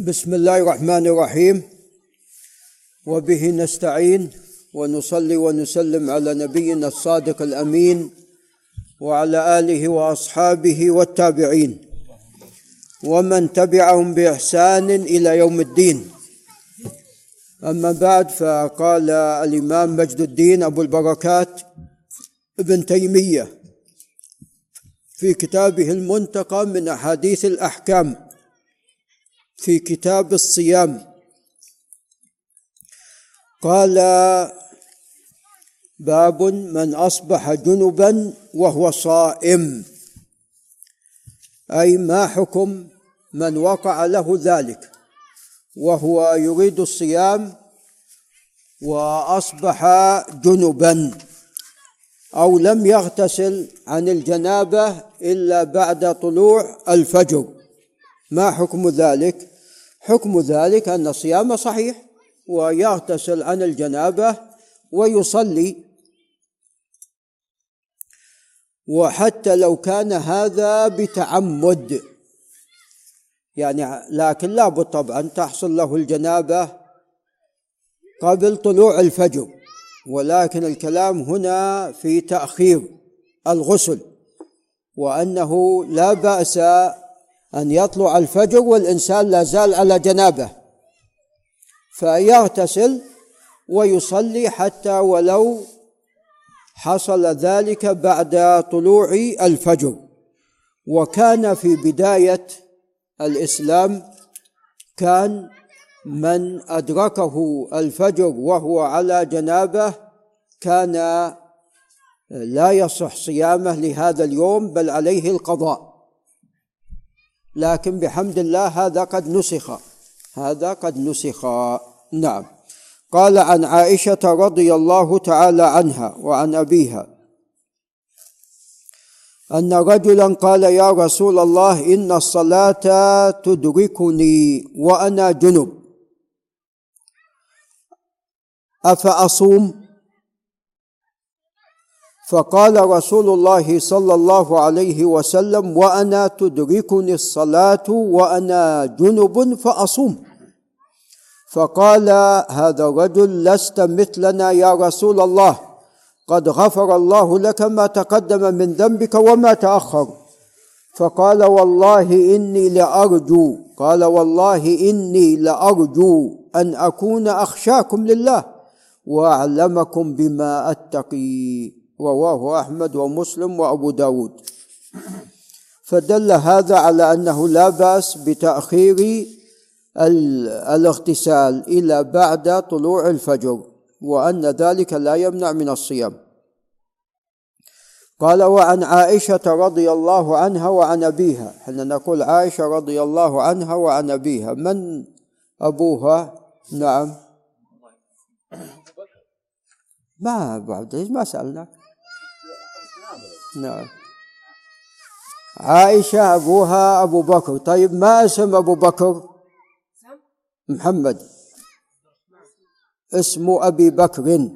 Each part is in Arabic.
بسم الله الرحمن الرحيم. وبه نستعين ونصلي ونسلم على نبينا الصادق الأمين وعلى آله وأصحابه والتابعين. ومن تبعهم بإحسان إلى يوم الدين. أما بعد فقال الإمام مجد الدين أبو البركات ابن تيمية في كتابه المنتقى من أحاديث الأحكام. في كتاب الصيام. قال باب من أصبح جنبا وهو صائم. أي ما حكم من وقع له ذلك؟ وهو يريد الصيام وأصبح جنبا أو لم يغتسل عن الجنابة إلا بعد طلوع الفجر. ما حكم ذلك؟ حكم ذلك أن الصيام صحيح ويغتسل عن الجنابة ويصلي. وحتى لو كان هذا بتعمد يعني لكن لابد طبعا تحصل له الجنابة قبل طلوع الفجر. ولكن الكلام هنا في تأخير الغسل وأنه لا بأس أن يطلع الفجر والإنسان لا زال على جنابه فيغتسل ويصلي حتى ولو حصل ذلك بعد طلوع الفجر. وكان في بداية الإسلام كان من أدركه الفجر وهو على جنابه كان لا يصح صيامه لهذا اليوم بل عليه القضاء. لكن بحمد الله هذا قد نسخ. هذا قد نسخ. نعم. قال عن عائشة رضي الله تعالى عنها وعن أبيها أن رجلا قال يا رسول الله إن الصلاة تدركني وأنا جنب. أفأصوم؟ فقال رسول الله صلى الله عليه وسلم وأنا تدركني الصلاة وأنا جنب فأصوم. فقال هذا الرجل لست مثلنا يا رسول الله قد غفر الله لك ما تقدم من ذنبك وما تأخر. فقال والله إني لأرجو قال والله إني لأرجو أن أكون أخشاكم لله وأعلمكم بما أتقي. رواه أحمد ومسلم وأبو داود. فدل هذا على أنه لا بأس بتأخير الاغتسال إلى بعد طلوع الفجر وأن ذلك لا يمنع من الصيام. قال وعن عائشة رضي الله عنها وعن أبيها. إحنا نقول عائشة رضي الله عنها وعن أبيها؟ من أبوها؟ نعم. ما عبد العزيز ما سألناك. نعم. عائشة أبوها أبو بكر. طيب ما اسم أبو بكر؟ محمد. اسمه أبي بكر.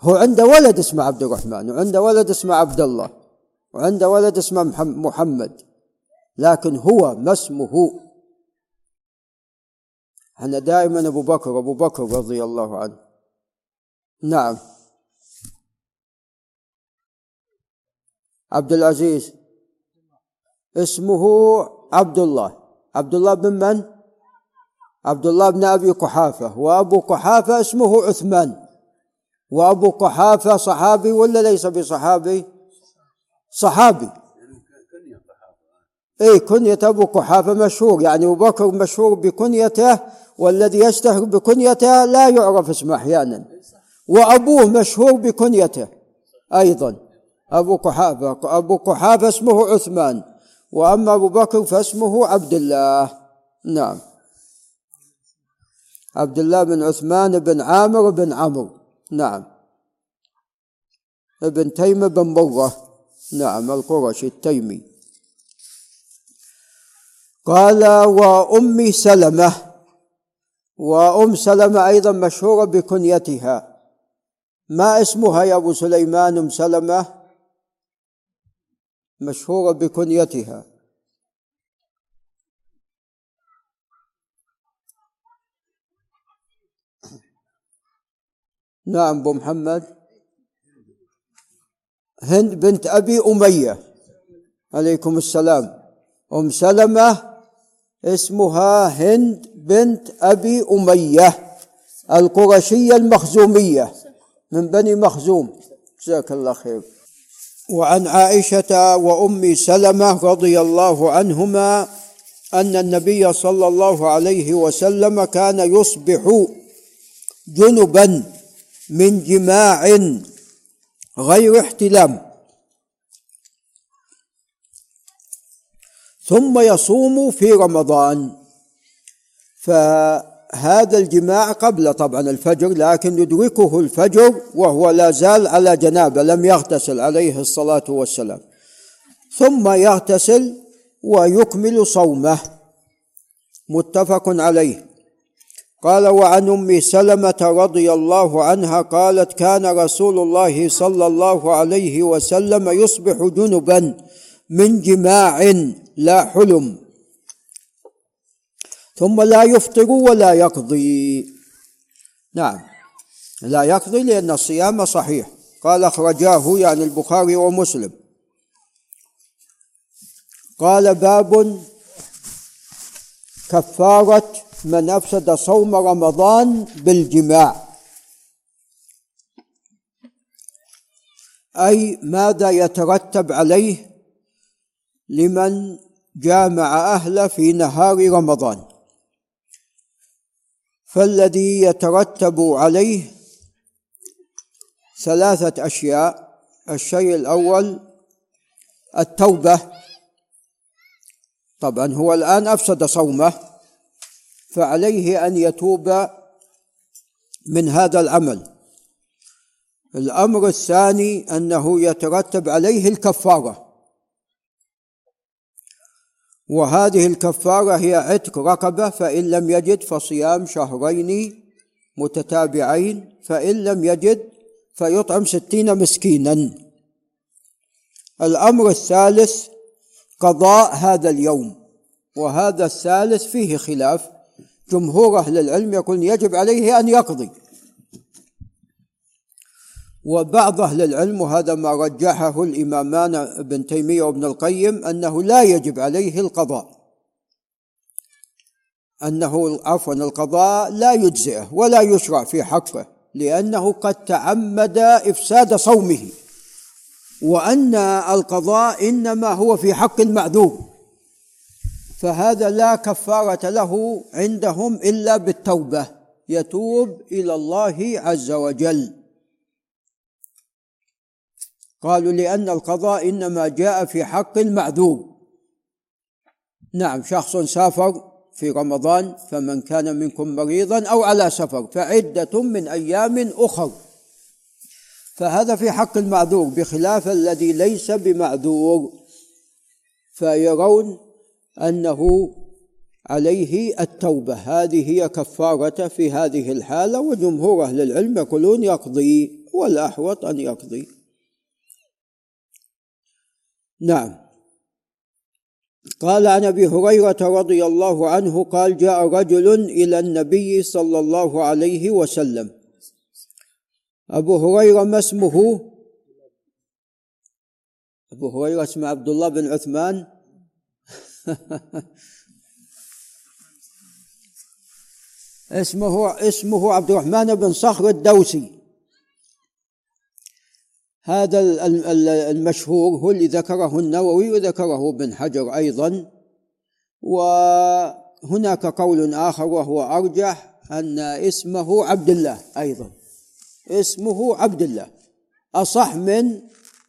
هو عنده ولد اسمه عبد الرحمن وعنده ولد اسمه عبد الله وعنده ولد اسمه محمد. لكن هو ما اسمه؟ إحنا دائما أبو بكر أبو بكر رضي الله عنه. نعم. عبد العزيز اسمه عبد الله عبد الله بن من؟ عبد الله بن أبي قحافة. وأبو قحافة اسمه عثمان. وأبو قحافة صحابي ولا ليس بصحابي؟ صحابي. اي كنية أبو قحافة مشهور. يعني أبو بكر مشهور بكنيته والذي يشتهر بكنيته لا يعرف اسمه أحيانا. وأبوه مشهور بكنيته أيضا. أبو قحافه أبو قحافه اسمه عثمان وأما أبو بكر فاسمه عبد الله. نعم. عبد الله بن عثمان بن عامر بن عمرو. نعم. ابن تيم بن مرة نعم القرشي التيمي. قال وأم سلمة. وأم سلمة أيضا مشهورة بكنيتها. ما اسمها يا أبو سليمان أم سلمة؟ مشهورة بكنيتها. نعم أبو محمد. هند بنت أبي أمية. عليكم السلام. أم سلمة اسمها هند بنت أبي أمية القرشية المخزومية من بني مخزوم. جزاك الله خير. وعن عائشة وأم سلمة رضي الله عنهما أن النبي صلى الله عليه وسلم كان يصبح جنبا من جماع غير احتلام. ثم يصوم في رمضان. فهذا الجماع قبل طبعا الفجر لكن يدركه الفجر وهو لا زال على جنابة لم يغتسل عليه الصلاة والسلام. ثم يغتسل ويكمل صومه. متفق عليه. قال وعن أم سلمة رضي الله عنها قالت كان رسول الله صلى الله عليه وسلم يصبح جنبا من جماع لا حلم ثم لا يفطر ولا يقضي. نعم. لا يقضي لأن الصيام صحيح. قال أخرجاه يعني البخاري ومسلم. قال باب كفارة من أفسد صوم رمضان بالجماع. أي ماذا يترتب عليه لمن جامع أهله في نهار رمضان. فالذي يترتب عليه ثلاثة أشياء. الشيء الأول التوبة. طبعا هو الآن أفسد صومه فعليه أن يتوب من هذا العمل. الأمر الثاني أنه يترتب عليه الكفارة. وهذه الكفارة هي عتق رقبة فإن لم يجد فصيام شهرين متتابعين فإن لم يجد فيطعم ستين مسكينا. الأمر الثالث قضاء هذا اليوم وهذا الثالث فيه خلاف. جمهور أهل العلم يقول يجب عليه أن يقضي. وبعض أهل العلم وهذا ما رجحه الإمامان ابن تيمية وابن القيم أنه لا يجب عليه القضاء. أنه عفوا القضاء لا يجزئه ولا يشرع في حقه لأنه قد تعمد إفساد صومه. وأن القضاء إنما هو في حق المعذور. فهذا لا كفارة له عندهم إلا بالتوبة يتوب إلى الله عز وجل. قالوا لأن القضاء إنما جاء في حق المعذور نعم شخص سافر في رمضان فمن كان منكم مريضا أو على سفر فعدة من أيام أخر. فهذا في حق المعذور بخلاف الذي ليس بمعذور. فيرون أنه عليه التوبة. هذه هي كفارته في هذه الحالة وجمهور أهل العلم يقولون يقضي والأحوط أن يقضي. نعم. قال عن أبي هريرة رضي الله عنه قال جاء رجل إلى النبي صلى الله عليه وسلم. أبو هريرة ما اسمه؟ أبو هريرة اسمه عبد الله بن عثمان. اسمه اسمه عبد الرحمن بن صخر الدوسي. هذا المشهور هو اللي ذكره النووي وذكره ابن حجر أيضا. وهناك قول آخر وهو أرجح أن اسمه عبد الله أيضا. اسمه عبد الله أصح من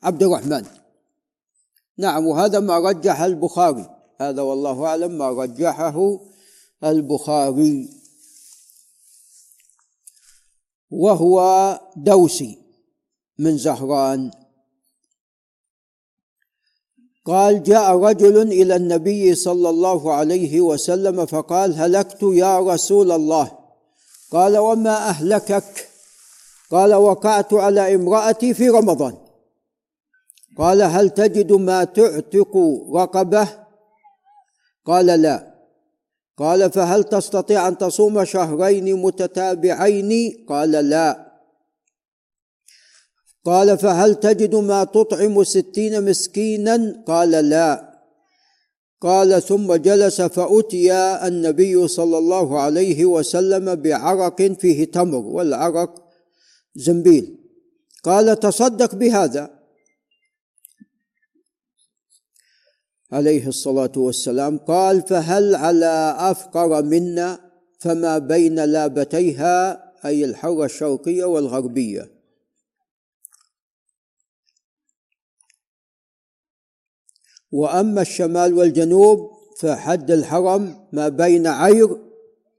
عبد الرحمن. نعم وهذا ما رجح البخاري. هذا والله أعلم ما رجحه البخاري. وهو دوسي. من زهران. قال جاء رجل إلى النبي صلى الله عليه وسلم فقال هلكت يا رسول الله. قال وما أهلكك؟ قال وقعت على امرأتي في رمضان. قال هل تجد ما تعتق رقبة؟ قال لا. قال فهل تستطيع أن تصوم شهرين متتابعين؟ قال لا. قال فهل تجد ما تطعم ستين مسكينا؟ قال لا. قال ثم جلس فأتي النبي صلى الله عليه وسلم بعرق فيه تمر والعرق زنبيل. قال تصدق بهذا. عليه الصلاة والسلام. قال فهل على أفقر منا فما بين لابتيها أي الحرة الشرقية والغربية؟ وأما الشمال والجنوب فحد الحرم ما بين عير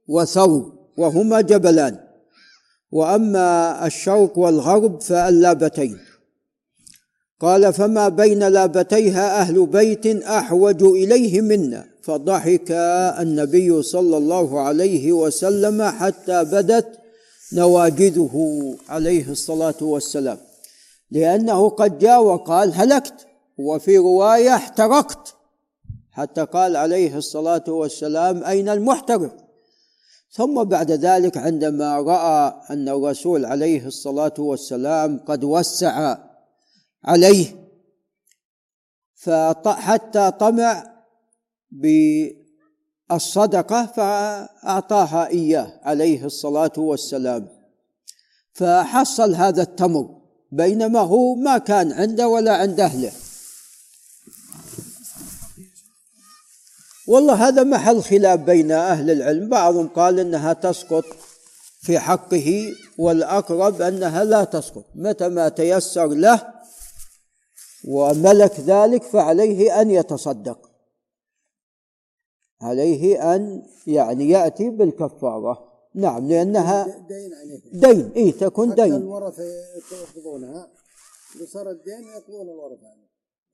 وثور وهما جبلان. وأما الشرق والغرب فاللابتين قال فما بين لابتيها أهل بيت أحوج إليه منا. فضحك النبي صلى الله عليه وسلم حتى بدت نواجذه عليه الصلاة والسلام. لأنه قد جاء وقال هلكت. وفي رواية احترقت. حتى قال عليه الصلاة والسلام أين المحترق؟ ثم بعد ذلك عندما رأى أن الرسول عليه الصلاة والسلام قد وسع عليه فحتى طمع بالصدقة فأعطاها إياه عليه الصلاة والسلام. فحصل هذا التمر بينما هو ما كان عنده ولا عند أهله. والله هذا محل خلاف بين أهل العلم. بعضهم قال إنها تسقط في حقه والأقرب أنها لا تسقط. متى ما تيسر له وملك ذلك فعليه أن يتصدق. عليه أن يعني يأتي بالكفارة. نعم لأنها دين عليه. دين. إيه تكون دين. الورثة يقبضونها وصار الدين يقبضون الورثة.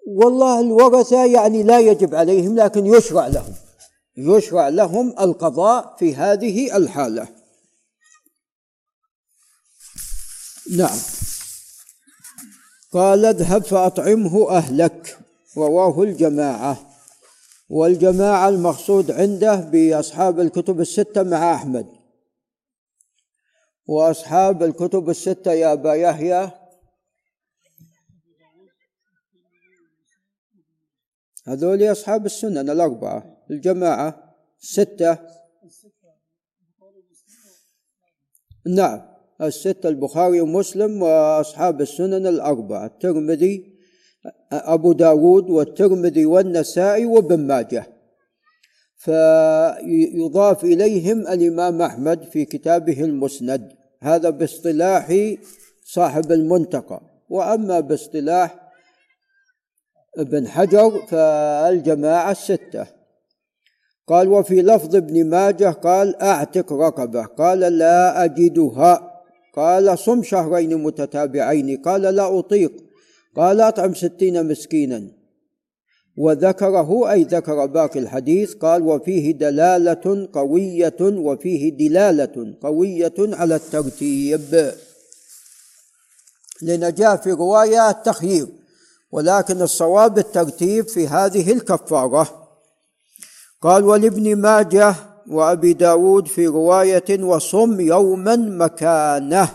والله الورثة يعني لا يجب عليهم لكن يشرع لهم. يشرع لهم القضاء في هذه الحالة. نعم. قال اذهب فأطعمه أهلك. رواه الجماعة. والجماعة المقصود عنده بأصحاب الكتب الستة مع أحمد. وأصحاب الكتب الستة يا أبا يحيى هذول أصحاب السنن الأربعة الجماعة ستة نعم الستة البخاري ومسلم وأصحاب السنن الأربعة الترمذي أبو داود والترمذي والنسائي وابن ماجه. فيضاف إليهم الإمام أحمد في كتابه المسند هذا باصطلاح صاحب المنتقى وأما باصطلاح ابن حجر فالجماعة الستة. قال وفي لفظ ابن ماجه قال أعتق رقبة قال لا أجدها قال صم شهرين متتابعين قال لا أطيق قال أطعم ستين مسكينا وذكره أي ذكر باقي الحديث قال وفيه دلالة قوية وفيه دلالة قوية على الترتيب لأن جاء في رواية التخيير. ولكن الصواب الترتيب في هذه الكفارة. قال ولابن ماجه وأبي داود في رواية وصم يوما مكانه.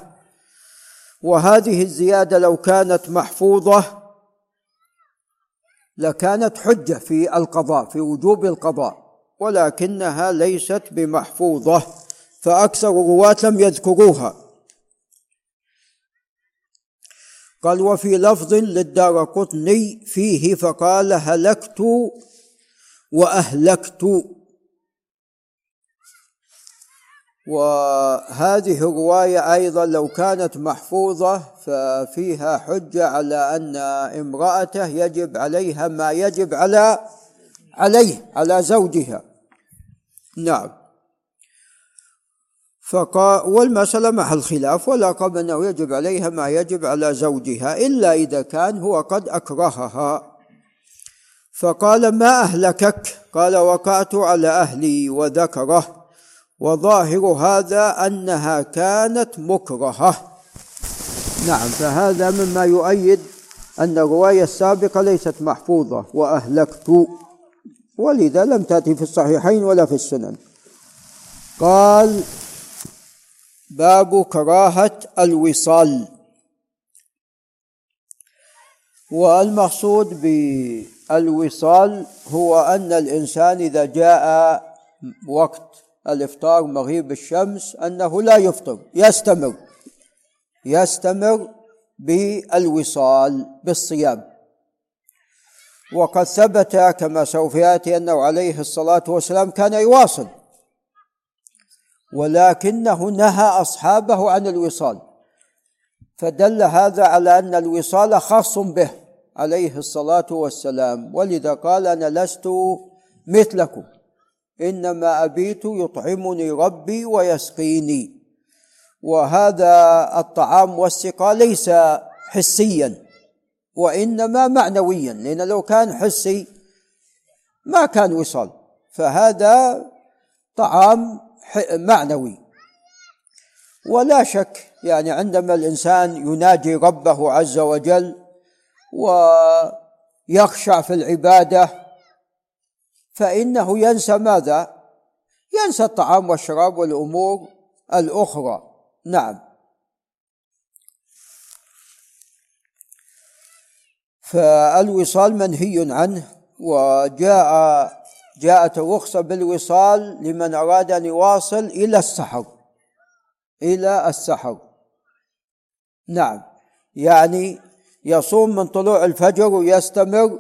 وهذه الزيادة لو كانت محفوظة لكانت حجة في القضاء في وجوب القضاء ولكنها ليست بمحفوظة فأكثر الرواة لم يذكروها. قال وفي لفظ للدار قطني فيه فقال هلكت وأهلكت. وهذه الرواية أيضا لو كانت محفوظة ففيها حجة على أن امرأته يجب عليها ما يجب على عليه على زوجها. نعم. فقال والمسألة محل خلاف؟ ولا أنه يجب عليها ما يجب على زوجها إلا إذا كان هو قد أكرهها. فقال ما أهلكك؟ قال وقعت على أهلي وذكره. وظاهر هذا أنها كانت مكرهة. نعم فهذا مما يؤيد أن الرواية السابقة ليست محفوظة وأهلكت. ولذا لم تأتي في الصحيحين ولا في السنن. قال باب كراهة الوصال. والمقصود بالوصال هو أن الإنسان إذا جاء وقت الإفطار مغيب الشمس أنه لا يفطر يستمر يستمر بالوصال بالصيام. وقد ثبت كما سوف يأتي أنه عليه الصلاة والسلام كان يواصل. ولكنه نهى أصحابه عن الوصال. فدل هذا على أن الوصال خاص به عليه الصلاة والسلام. ولذا قال أنا لست مثلكم. إنما أبيت يطعمني ربي ويسقيني. وهذا الطعام والسقاء ليس حسيا وإنما معنويا. لأن لو كان حسي ما كان وصال. فهذا طعام معنوي. ولا شك يعني عندما الإنسان يناجي ربه عز وجل ويخشع في العبادة فإنه ينسى ماذا؟ ينسى الطعام والشراب والأمور الأخرى. نعم. فالوصال منهي عنه وجاء جاءت الرخصة بالوصال لمن أراد أن يواصل إلى السحر إلى السحر نعم. يعني يصوم من طلوع الفجر ويستمر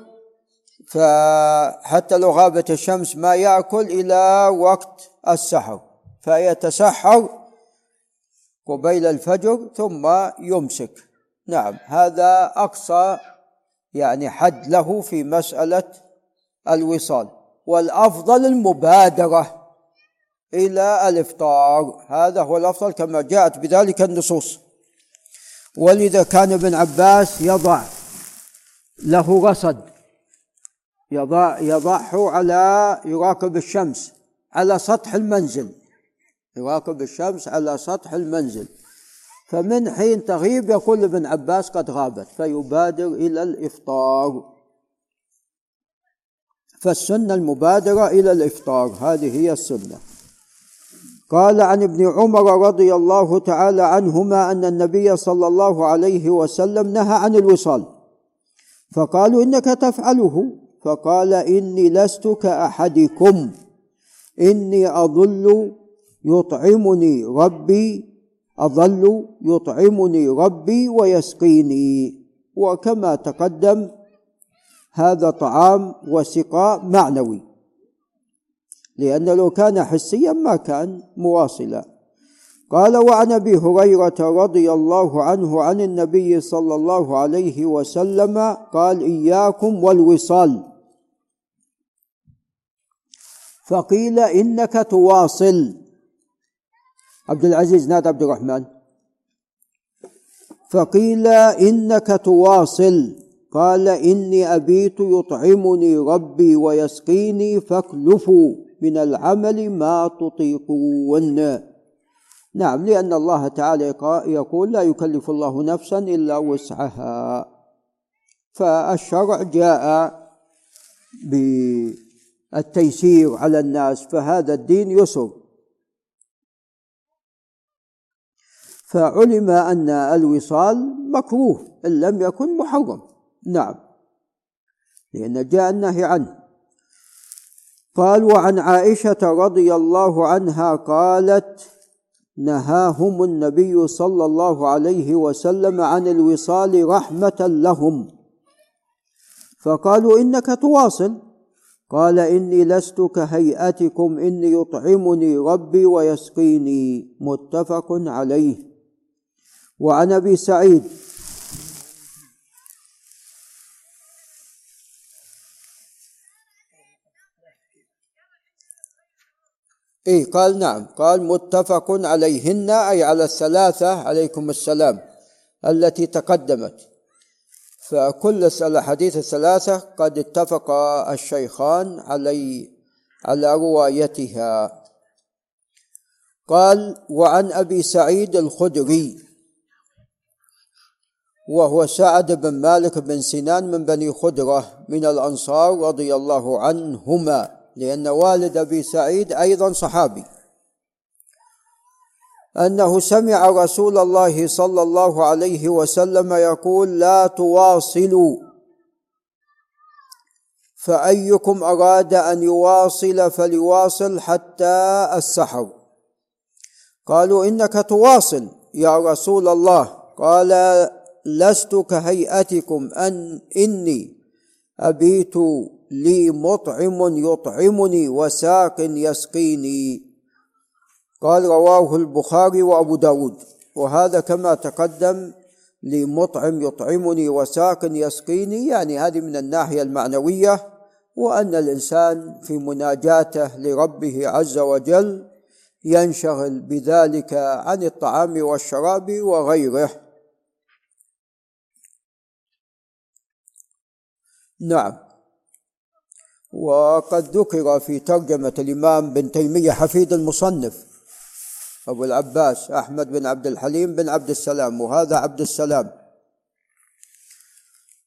فحتى لو غابت الشمس ما يأكل إلى وقت السحر فيتسحر قبيل الفجر ثم يمسك. نعم. هذا أقصى يعني حد له في مسألة الوصال. والأفضل المبادرة. إلى الإفطار. هذا هو الأفضل كما جاءت بذلك النصوص. ولذا كان ابن عباس يضع له رصد. يضع يضعه على يراقب الشمس على سطح المنزل. يراقب الشمس على سطح المنزل. فمن حين تغيب يقول ابن عباس قد غابت فيبادر إلى الإفطار. فالسنة المبادرة إلى الإفطار هذه هي السنة. قال عن ابن عمر رضي الله تعالى عنهما أن النبي صلى الله عليه وسلم نهى عن الوصال. فقالوا إنك تفعله. فقال إني لست كأحدكم. إني أظل يطعمني ربي أظل يطعمني ربي ويسقيني. وكما تقدم هذا طعام وسقاء معنوي. لأن لو كان حسيا ما كان مواصلا. قال وعن أبي هريرة رضي الله عنه عن النبي صلى الله عليه وسلم قال إياكم والوصال. فقيل إنك تواصل. عبد العزيز نادى عبد الرحمن. فقيل إنك تواصل. قال إني أبيت يطعمني ربي ويسقيني فاكلفوا من العمل ما تطيقون. نعم لأن الله تعالى يقول لا يكلف الله نفسا إلا وسعها. فالشرع جاء بالتيسير على الناس فهذا الدين يسر. فعلم أن الوصال مكروه إن لم يكن محرم. نعم. لأن جاء النهي عنه. قال وعن عائشة رضي الله عنها قالت نهاهم النبي صلى الله عليه وسلم عن الوصال رحمة لهم. فقالوا إنك تواصل. قال إني لست كهيئتكم إني يطعمني ربي ويسقيني. متفق عليه. وعن أبي سعيد اي قال نعم. قال متفق عليهن أي على الثلاثة عليكم السلام التي تقدمت. فكل الاحاديث الثلاثة قد اتفق الشيخان علي على روايتها. قال وعن أبي سعيد الخدري وهو سعد بن مالك بن سنان من بني خدرة من الأنصار رضي الله عنهما. لأن والد أبي سعيد أيضا صحابي. أنه سمع رسول الله صلى الله عليه وسلم يقول لا تواصلوا. فأيكم أراد أن يواصل فليواصل حتى السحر. قالوا إنك تواصل يا رسول الله. قال لست كهيئتكم أن إني أبيت لي مطعم يطعمني وساق يسقيني. قال رواه البخاري وأبو داود. وهذا كما تقدم لمطعم يطعمني وساق يسقيني يعني هذه من الناحية المعنوية وأن الإنسان في مناجاته لربه عز وجل ينشغل بذلك عن الطعام والشراب وغيره. نعم. وقد ذكر في ترجمة الإمام بن تيمية حفيد المصنف أبو العباس أحمد بن عبد الحليم بن عبد السلام وهذا عبد السلام.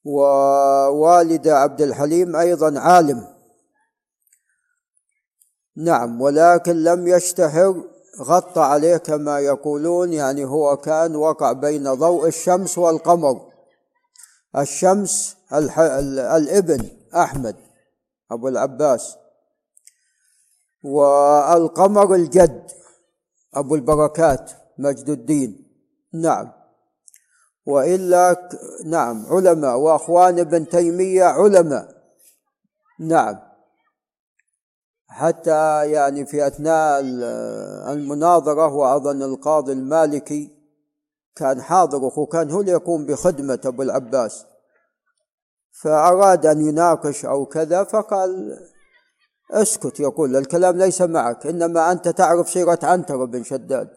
ووالد عبد الحليم أيضا عالم. نعم ولكن لم يشتهر غطى عليه كما يقولون يعني هو كان وقع بين ضوء الشمس والقمر. الشمس الح... الإبن أحمد. أبو العباس. والقمر الجد أبو البركات مجد الدين. نعم. وإلا نعم علماء. وأخوان ابن تيمية علماء. نعم. حتى يعني في أثناء المناظرة وأظن القاضي المالكي كان حاضر وكان هو اللي يقوم بخدمة أبو العباس. فأراد أن يناقش أو كذا فقال اسكت يقول الكلام ليس معك إنما أنت تعرف سيرة عنتر بن شداد.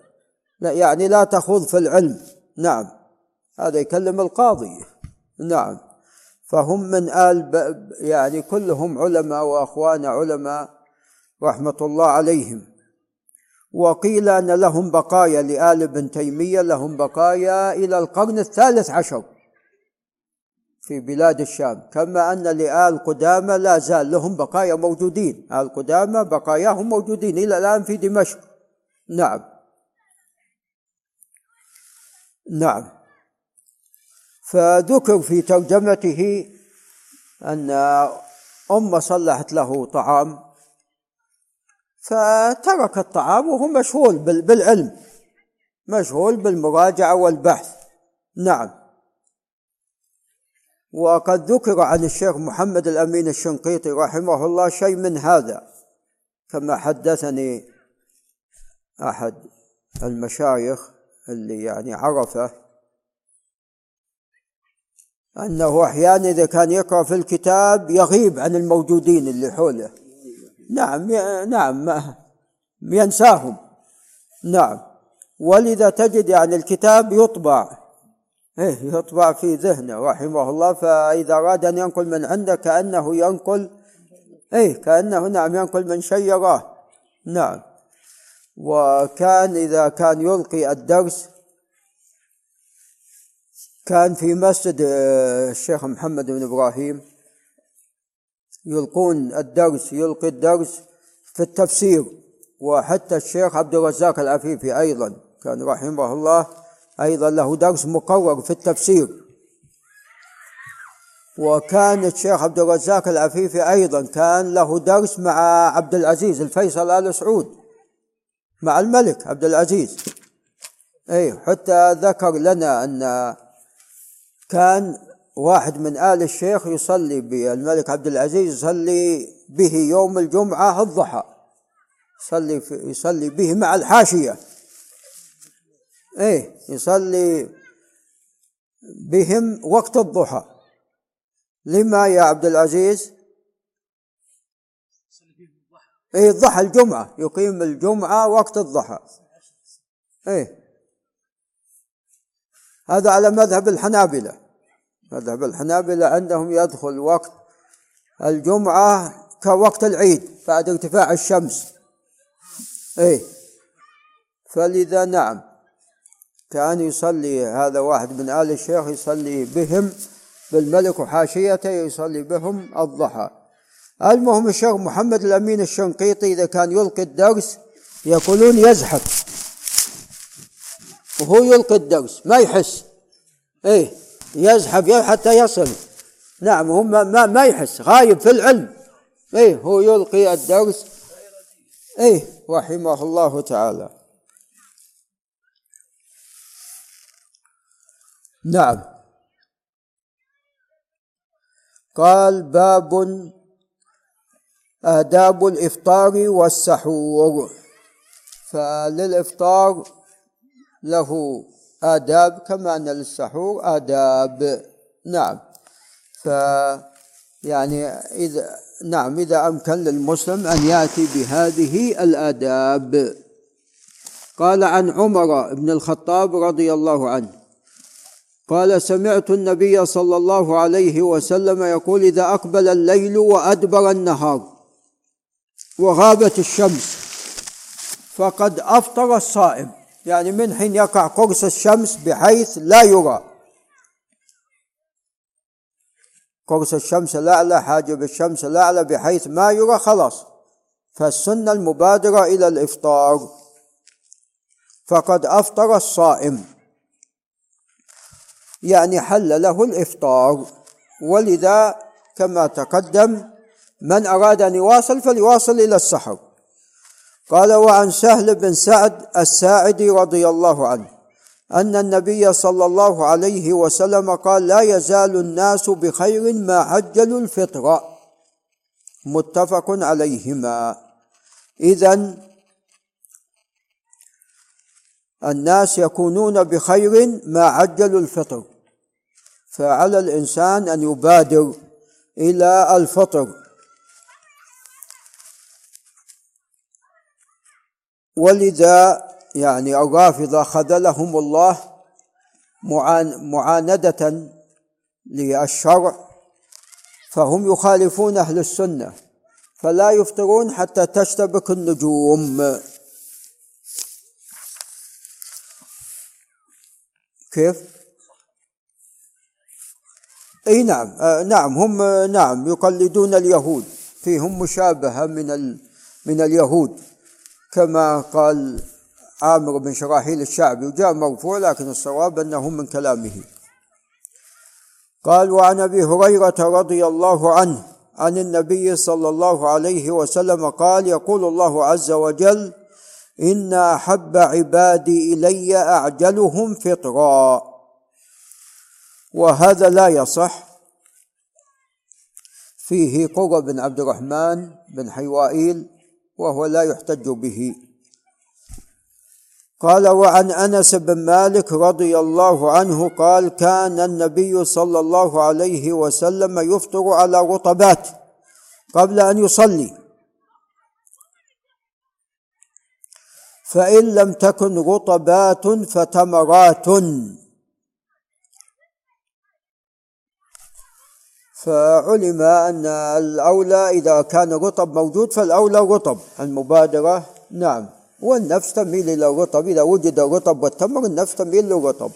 لا يعني لا تخوض في العلم. نعم. هذا يكلم القاضي. نعم. فهم من آل يعني كلهم علماء وأخوان علماء رحمة الله عليهم. وقيل أن لهم بقايا لآل ابن تيمية لهم بقايا إلى القرن الثالث عشر. في بلاد الشام. كما أن لآل قدامى لا زال لهم بقايا موجودين. آل قدامى بقاياهم موجودين إلى الآن في دمشق. نعم. نعم. فذكر في ترجمته أن أم صلحت له طعام. فترك الطعام وهو مشغول بالعلم. مشغول بالمراجعة والبحث. نعم. وقد ذكر عن الشيخ محمد الأمين الشنقيطي رحمه الله شيء من هذا كما حدثني أحد المشايخ اللي يعني عرفه أنه أحيانا إذا كان يقرأ في الكتاب يغيب عن الموجودين اللي حوله. نعم نعم ينساهم. نعم. ولذا تجد يعني الكتاب يطبع. إيه يطبع في ذهنه رحمه الله فإذا أراد أن ينقل من عنده كأنه ينقل إيه كأنه نعم ينقل من شيء يراه نعم. وكان إذا كان يلقي الدرس كان في مسجد آه، الشيخ محمد بن إبراهيم يلقون الدرس يلقي الدرس في التفسير. وحتى الشيخ عبد الرزاق العفيفي أيضا كان رحمه الله. أيضا له درس مقرر في التفسير. وكان الشيخ عبد الرزاق العفيفي أيضا كان له درس مع عبد العزيز الفيصل آل سعود مع الملك عبد العزيز. أي حتى ذكر لنا أن كان واحد من آل الشيخ يصلي بالملك عبد العزيز يصلي به يوم الجمعة الضحى يصلي يصلي به مع الحاشية. إيه يصلي بهم وقت الضحى. لما يا عبد العزيز؟ إيه الضحى الجمعة. يقيم الجمعة وقت الضحى. إيه. هذا على مذهب الحنابلة. مذهب الحنابلة عندهم يدخل وقت الجمعة كوقت العيد بعد ارتفاع الشمس. إيه. فلذا نعم. كان يصلي هذا واحد من آل الشيخ يصلي بهم بالملك وحاشيته يصلي بهم الضحى. المهم الشيخ محمد الأمين الشنقيطي إذا كان يلقي الدرس يقولون يزحف. وهو يلقي الدرس ما يحس. إيه يزحف حتى يصل. نعم هم ما, ما يحس غايب في العلم. إيه هو يلقي الدرس. إيه رحمه الله تعالى. نعم. قال باب آداب الإفطار والسحور. فللإفطار له آداب كما أن للسحور آداب. نعم. ف يعني إذا نعم إذا أمكن للمسلم أن يأتي بهذه الآداب. قال عن عمر بن الخطاب رضي الله عنه قال سمعت النبي صلى الله عليه وسلم يقول إذا أقبل الليل وأدبر النهار وغابت الشمس فقد أفطر الصائم. يعني من حين يقع قرص الشمس بحيث لا يرى. قرص الشمس الأعلى حاجب الشمس الأعلى بحيث ما يرى خلاص. فالسنة المبادرة إلى الإفطار. فقد أفطر الصائم. يعني حل له الإفطار. ولذا كما تقدم من أراد أن يواصل فليواصل إلى السحر. قال وعن سهل بن سعد الساعدي رضي الله عنه أن النبي صلى الله عليه وسلم قال لا يزال الناس بخير ما عجلوا الفطر. متفق عليهما. اذا الناس يكونون بخير ما عجلوا الفطر. فعلى الإنسان أن يبادر إلى الفطر. ولذا يعني الرافضة خذلهم الله معاندة للشرع. فهم يخالفون أهل السنة. فلا يفطرون حتى تشتبك النجوم. كيف؟ إي نعم آه نعم هم نعم يقلدون اليهود فيهم مشابهة من من اليهود كما قال عامر بن شراحيل الشعبي وجاء مرفوع لكن الصواب أنه من كلامه قال وعن أبي هريرة رضي الله عنه عن النبي صلى الله عليه وسلم قال يقول الله عز وجل ان احب عبادي الي اعجلهم فطرا. وهذا لا يصح. فيه قرة بن عبد الرحمن بن حيوائيل وهو لا يحتج به. قال وعن أنس بن مالك رضي الله عنه قال كان النبي صلى الله عليه وسلم يفطر على رطبات قبل أن يصلي. فإن لم تكن رطبات فتمرات. فعلم أن الأولى إذا كان رطب موجود فالأولى رطب المبادرة نعم. والنفس تميل إلى الرطب إذا وجد الرطب والتمر النفس تميل للرطب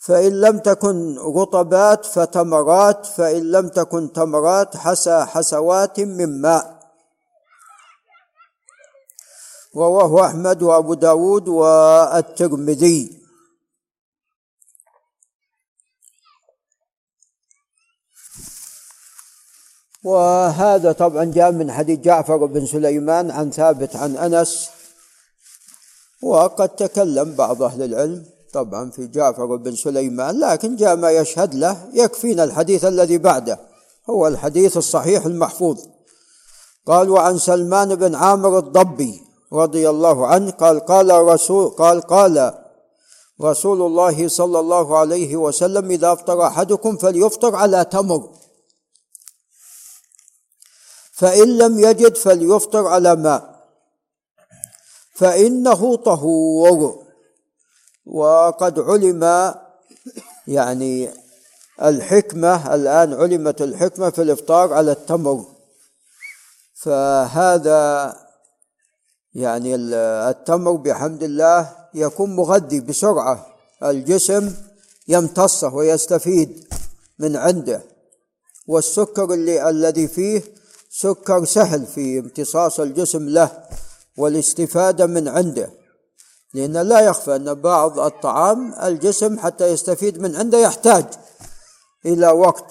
فإن لم تكن رطبات فتمرات فإن لم تكن تمرات حسى حسوات من ماء. رواه أحمد وأبو داود والترمذي. وهذا طبعا جاء من حديث جعفر بن سليمان عن ثابت عن أنس. وقد تكلم بعض أهل العلم طبعا في جعفر بن سليمان لكن جاء ما يشهد له يكفينا الحديث الذي بعده هو الحديث الصحيح المحفوظ. قال وعن سلمان بن عامر الضبي رضي الله عنه قال قال رسول قال قال رسول الله صلى الله عليه وسلم إذا أفطر أحدكم فليفطر على تمر. فإن لم يجد فليفطر على ماء. فإنه طهور. وقد علم يعني الحكمة الآن علمت الحكمة في الإفطار على التمر. فهذا يعني التمر بحمد الله يكون مغذي بسرعة. الجسم يمتصه ويستفيد من عنده. والسكر اللي الذي فيه سكر سهل في امتصاص الجسم له والاستفادة من عنده. لأن لا يخفى أن بعض الطعام الجسم حتى يستفيد من عنده يحتاج إلى وقت.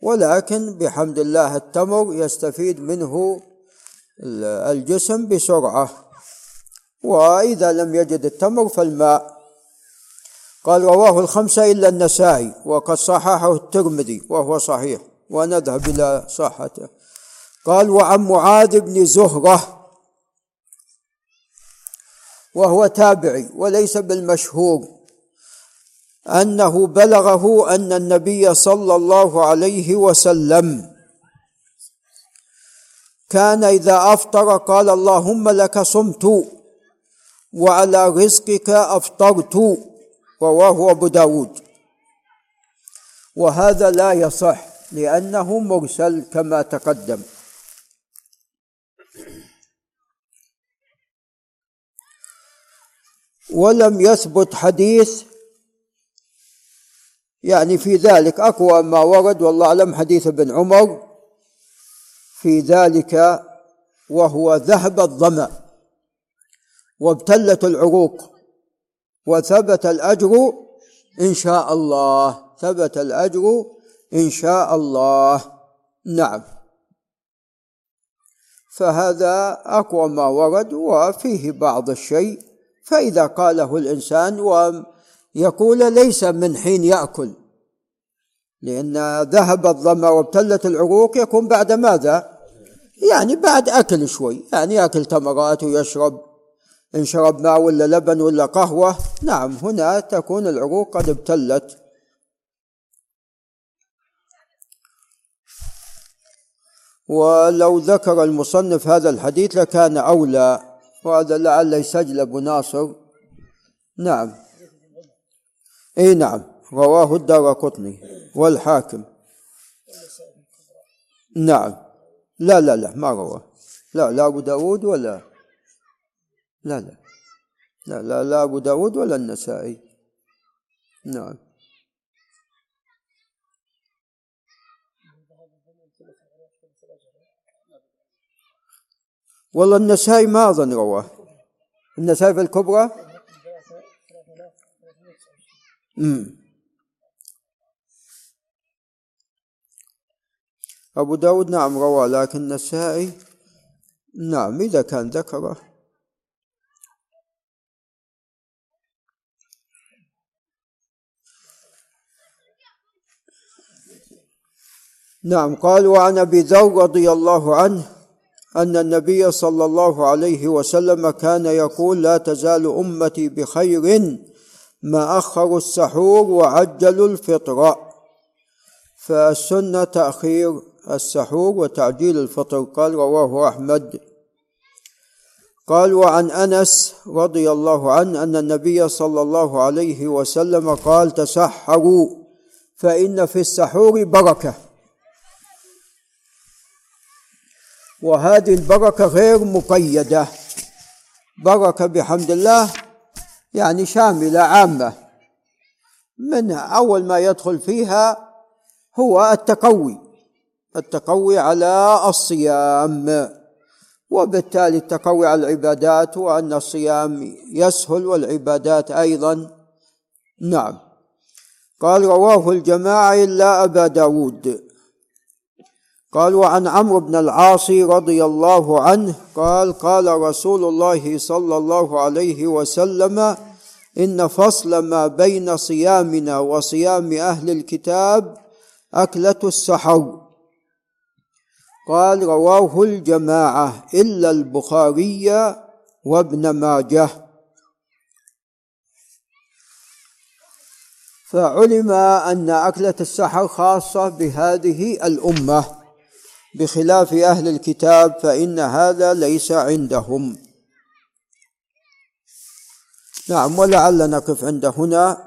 ولكن بحمد الله التمر يستفيد منه الجسم بسرعة. وإذا لم يجد التمر فالماء. قال رواه الخمسة إلا النسائي وقد صححه الترمذي وهو صحيح ونذهب إلى صحته. قال وعن معاذ بن زهرة وهو تابعي وليس بالمشهور أنه بلغه أن النبي صلى الله عليه وسلم كان إذا أفطر قال اللهم لك صمت وعلى رزقك أفطرت رواه أبو داود. وهذا لا يصح لأنه مرسل كما تقدم. ولم يثبت حديث يعني في ذلك أقوى ما ورد والله أعلم حديث ابن عمر. في ذلك وهو ذهب الظمأ وابتلت العروق وثبت الأجر إن شاء الله ثبت الأجر إن شاء الله. نعم. فهذا أقوى ما ورد وفيه بعض الشيء. فإذا قاله الإنسان ويقول ليس من حين يأكل. لأن ذهب الظمأ وابتلت العروق يكون بعد ماذا؟ يعني بعد أكل شوي يعني يأكل تمرات ويشرب إن شرب ماء ولا لبن ولا قهوة. نعم هنا تكون العروق قد ابتلت. ولو ذكر المصنف هذا الحديث لكان أولى وهذا لعل يسجل أبو ناصر. نعم. إي نعم. رواه الدار قطني والحاكم. نعم. لا لا لا ما رواه. لا لا أبو داود ولا لا لا لا لا, لا أبو داود ولا النسائي. نعم. والله النسائي ما أظن رواه. النسائي في الكبرى؟ امم أبو داود نعم روى لكن النسائي نعم إذا كان ذكره نعم قال وعن أبي ذر رضي الله عنه أن النبي صلى الله عليه وسلم كان يقول لا تزال أمتي بخير ما اخروا السحور وعجلوا الفطر. فالسنة تأخير. السحور وتعجيل الفطر. قال رواه أحمد. قال وعن أنس رضي الله عنه أن النبي صلى الله عليه وسلم قال تسحروا فإن في السحور بركة. وهذه البركة غير مقيدة. بركة بحمد الله يعني شاملة عامة. من أول ما يدخل فيها هو التقوي. التقوي على الصيام. وبالتالي التقوي على العبادات وأن الصيام يسهل والعبادات أيضا. نعم. قال رواه الجماعة إلا أبا داود. قال وعن عمرو بن العاص رضي الله عنه قال قال رسول الله صلى الله عليه وسلم إن فصل ما بين صيامنا وصيام أهل الكتاب أكلة السحر. قال رواه الجماعة إلا البخاري وابن ماجه. فعلم أن أكلة السحر خاصة بهذه الأمة. بخلاف أهل الكتاب فإن هذا ليس عندهم. نعم ولعل نقف عند هنا.